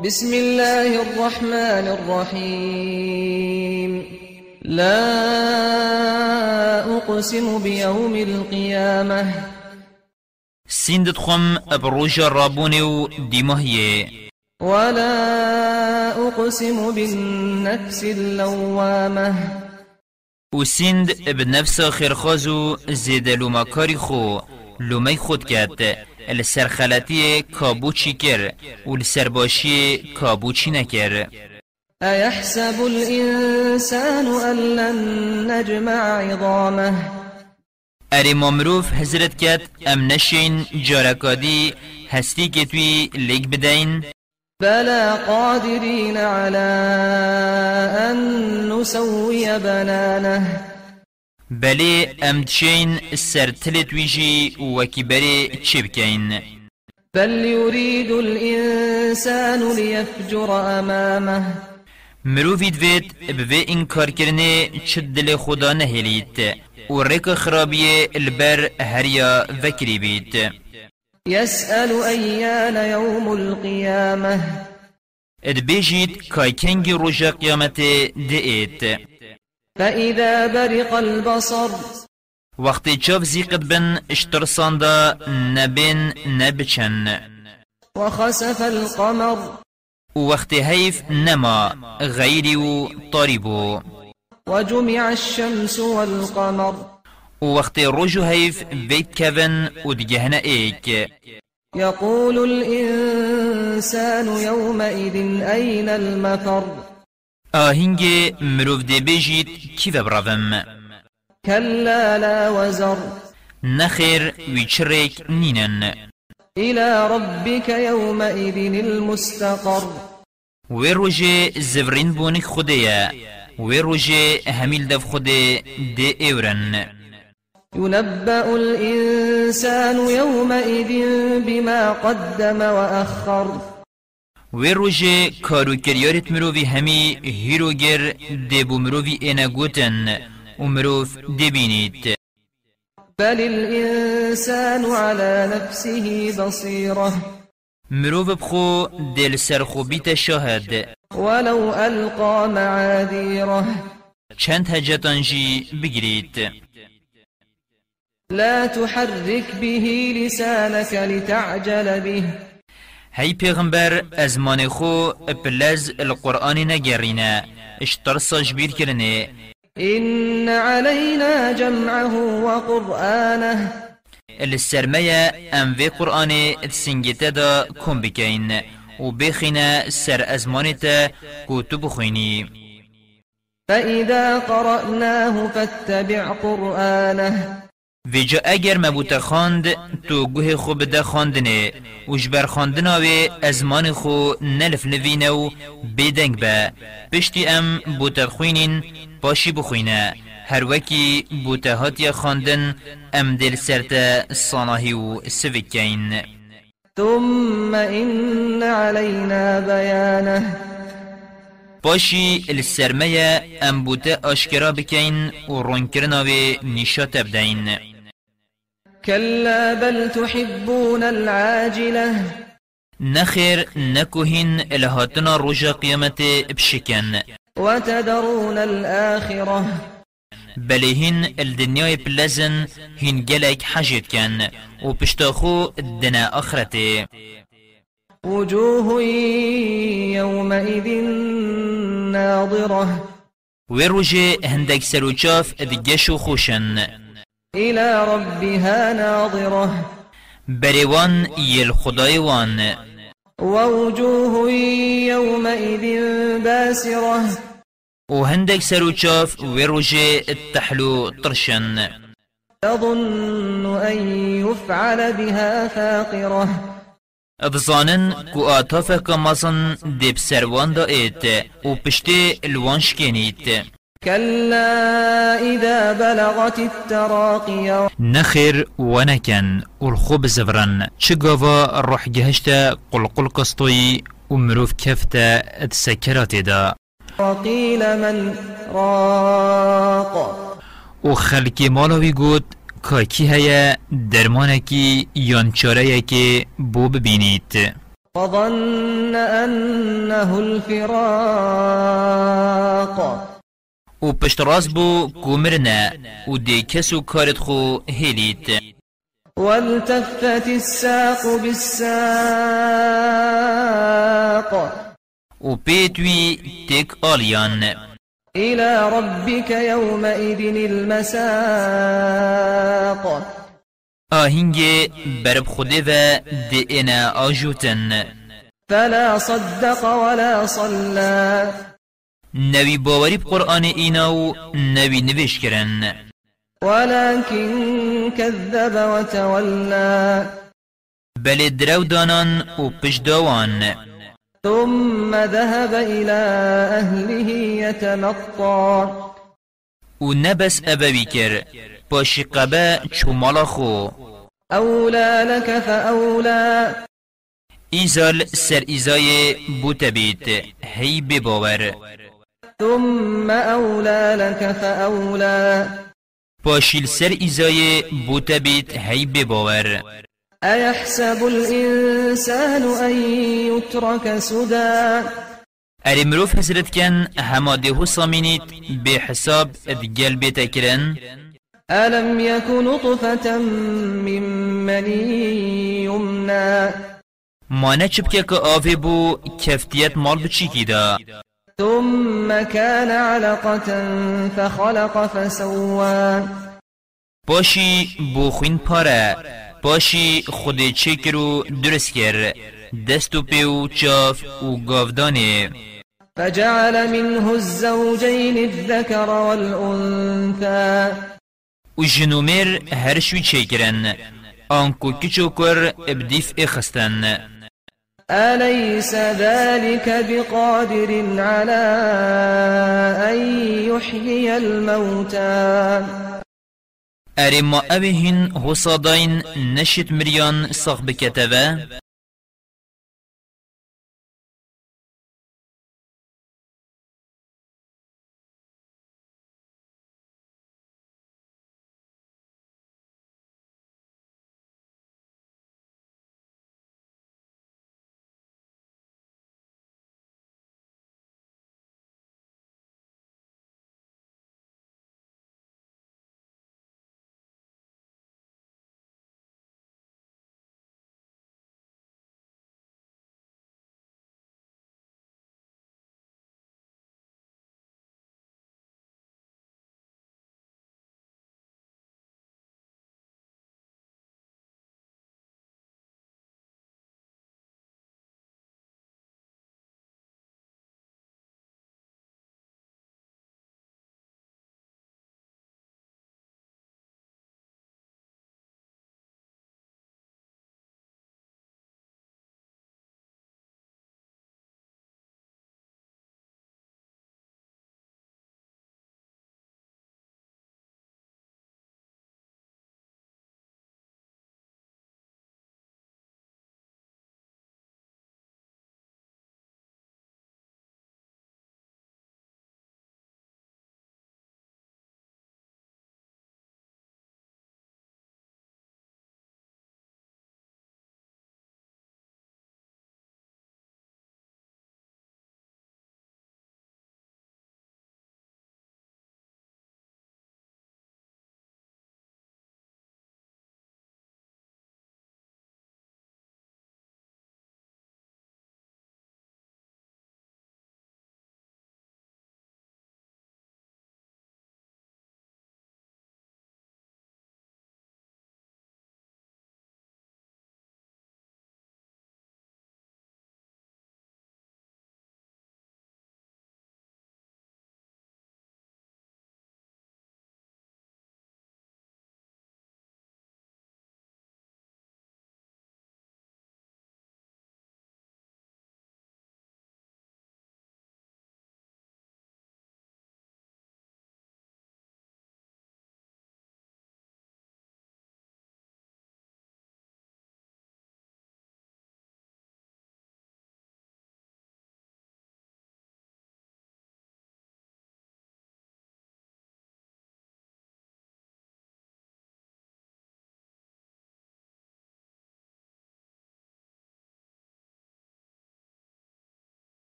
بسم الله الرحمن الرحيم. لا أقسم بيوم القيامة. سندت خم بروج رابوني ديمهيه ولا أقسم بالنفس اللوامة. وسند بنفس خيرخازو زيد لما كاري خو. لومی خود گد لسر خلطی کابوچی کر و لسر باشی کابوچی نکر ایحسب الانسان ان نجمع عظامه؟ اری ممروف حضرت کت ام نشین جارکادی هستی که توی لیک بدین بلا قادرین علی ان نسوی بنانه. بلی ام تشین سر تلت ویجی وکی بری چی بکین بل يريد الإنسان ليفجر أمامه. مروفی دوید بوی انکار کرنه چد دل خدا نهلیت و ریک خرابی البر هریا وکری بید يسأل أيان يوم القيامة. اد بیجید کای کنگی روژا قیامت دئیت فإذا برق البصر. وقتی چاف زیقت بن اشترساندا نبین نبچن. وخسف القمر. و وقتی هیف نما غیری و وجمع الشمس والقمر. و وقتی روژو هیف بیت کون و دگهنه ایک. يقول الإنسان يومئذ أين المفر. آهنگ مروف دی بیجید کی براوم كلا لا وزر. نخیر ویچریک نینن. إلى ربك يومئذ المستقر. و روژه زورین بونک خودیا و روژه همیل دف خود دی ایورن ينبأ الإنسان يومئذ بما قدم وأخر و روژه کارو کریارت مروفی همی هیروگر دی بو مروفی اینا گوتن و مروف دی بینید بل الإنسان على نفسه بصيرة. مروف بخو دل سرخو بیت شاهد. ولو ألقى معاذيره. چند هجتان جی بگرید لا تحرك به لسانك لتعجل به. هی پیغمبر از من خو پلز القرآن نگرینه اشتر ساجبیر کرنه إن علينا جمعه وقرآنه. السرمية ام في قرآن تسنجتا دا كم بكين و بخينا سر ازمانتا كتب خيني فإذا قرأناه فاتبع قرآنه. ویجا اگر مبوتا خاند تو گوه خو بده خاندنه و جبر خاندنا و ازمان خو نلف نوینه و بیدنگ به پشتی ام بوتا خوینین پاشی بخوینه هر وکی بوتا هاتیا خاندن ام دل سرتا صاناهی و سوکین ثم إن علينا بيانه پاشی السرمه ام بوتا آشکرا بکین و رونکرنا و نیشا تبدین كلا بل تحبون العاجلة. نخير نكوهن إلهاتنا رجا قيامت بشكن. وتذرون الآخرة. بلهن الدنيا بلزن هن جلك حاجت كان وبشتاخو الدنا آخرته وجوه يومئذ ناظرة. ويروجي هندك سروجاف دجشو خوشن. إلى ربها ناظرة. بريوان يل خدايوان ووجوه يومئذ باسرة. وهندك سروجاف ويروجي التحلو طرشن تظن أن يفعل بها فاقرة. افزانن کو آتافه کمازن دیب سروان دا ایت و پشتی الوانش کنیت كلا إذا بلغت التراقي. نخير ونكن والخوب زفرن چگاوا روح جهشتا قلقل قسطوي ومروف كفتا اتسكرات دا وقيل من راق. وخلقي مالوي قود كاكي هيا درمانكي يان چاره يكي بو ببينيت وظن أنه الفراق. و پشت راست بو کومرنه و دی کسو کارت خو هلیت والتفت الساق بالساق. و پیتوی تک آلیان. إلى ربك يومئذ المساق. آهنگ برب دی اینا آجوتن. فلا صدق ولا صلى نوی باوری قرآن اینا و نوی نویش کرن. ولكن كذب وتولى. بل درو دانان و پشداوان. ثم ذهب إلى أهله يتمطى. و نبس ابوی کر پاشی قبه چومالا خو أولى لك فأولى. ایزال سر ایزای بوت بیت هی بباور ثم أولى لك فأولى. پاشیل سر ایزای بوت بیت هی بباور أيحسب الإنسان أن يترك سدى؟ اری مروف حسرت کن هما دهو سامینیت به حساب ادگل بیتا کرن ألم يك نطفة من مني يمنى مانه چبکه که آوه بو کفتیت مال بچی کی دا ثم كان علقة فخلق فسوى. باشی بو خوین پاره. باشی خود چکرو درست کر دستو پیو چاف و گاودانه. فجعل منه الزوجين الذكر والأنثى. و جنومر هر شوی چکرن. آنکو کچو کر ابدیف اخستن. أليس ذلك بقادر على أن يحيي الموتى؟ ما اوهین حساداین نشت مریان ساخ بکتوه